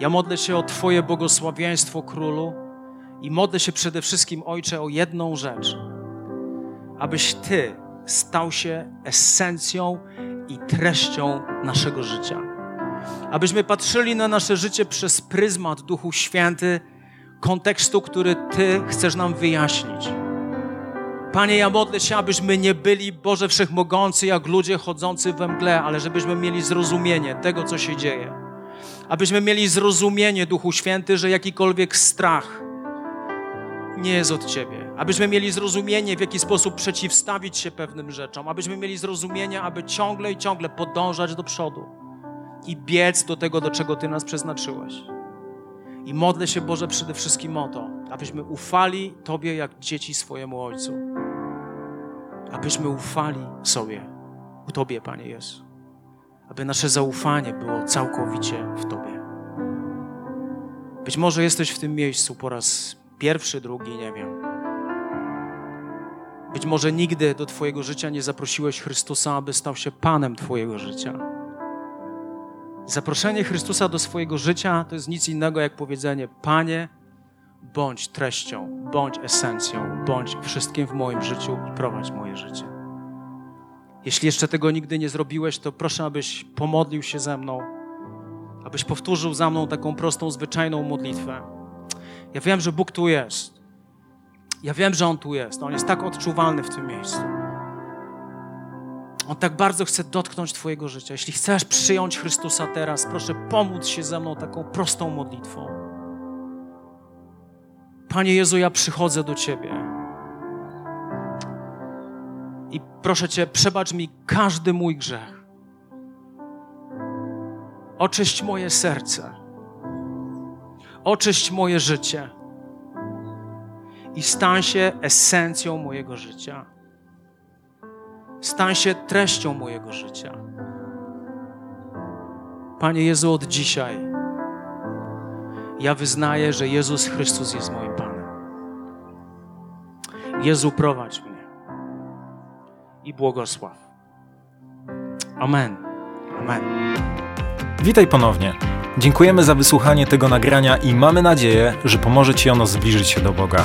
Ja modlę się o Twoje błogosławieństwo, Królu, i modlę się przede wszystkim, Ojcze, o jedną rzecz. Abyś Ty stał się esencją i treścią naszego życia. Abyśmy patrzyli na nasze życie przez pryzmat Duchu Święty, kontekstu, który Ty chcesz nam wyjaśnić. Panie, ja modlę się, abyśmy nie byli, Boże Wszechmogący, jak ludzie chodzący we mgle, ale żebyśmy mieli zrozumienie tego, co się dzieje. Abyśmy mieli zrozumienie, Duchu Święty, że jakikolwiek strach nie jest od Ciebie. Abyśmy mieli zrozumienie, w jaki sposób przeciwstawić się pewnym rzeczom. Abyśmy mieli zrozumienie, aby ciągle i ciągle podążać do przodu i biec do tego, do czego Ty nas przeznaczyłeś. I modlę się, Boże, przede wszystkim o to, abyśmy ufali Tobie jak dzieci swojemu Ojcu abyśmy ufali sobie, u Tobie, Panie Jezu. Aby nasze zaufanie było całkowicie w Tobie. Być może jesteś w tym miejscu po raz pierwszy, drugi, nie wiem. Być może nigdy do Twojego życia nie zaprosiłeś Chrystusa, aby stał się Panem Twojego życia. Zaproszenie Chrystusa do swojego życia to jest nic innego jak powiedzenie: Panie, bądź treścią, bądź esencją, bądź wszystkim w moim życiu i prowadź moje życie. Jeśli jeszcze tego nigdy nie zrobiłeś, to proszę, abyś pomodlił się ze mną, abyś powtórzył za mną taką prostą, zwyczajną modlitwę. Ja wiem, że Bóg tu jest. Ja wiem, że On tu jest. On jest tak odczuwalny w tym miejscu. On tak bardzo chce dotknąć Twojego życia. Jeśli chcesz przyjąć Chrystusa teraz, proszę pomóc się ze mną taką prostą modlitwą. Panie Jezu, ja przychodzę do Ciebie. I proszę Cię, przebacz mi każdy mój grzech. Oczyść moje serce. Oczyść moje życie. I stań się esencją mojego życia. Stań się treścią mojego życia. Panie Jezu, od dzisiaj ja wyznaję, że Jezus Chrystus jest moim Panem. Jezu, prowadź mnie i błogosław. Amen. Amen. Witaj ponownie. Dziękujemy za wysłuchanie tego nagrania i mamy nadzieję, że pomoże Ci ono zbliżyć się do Boga.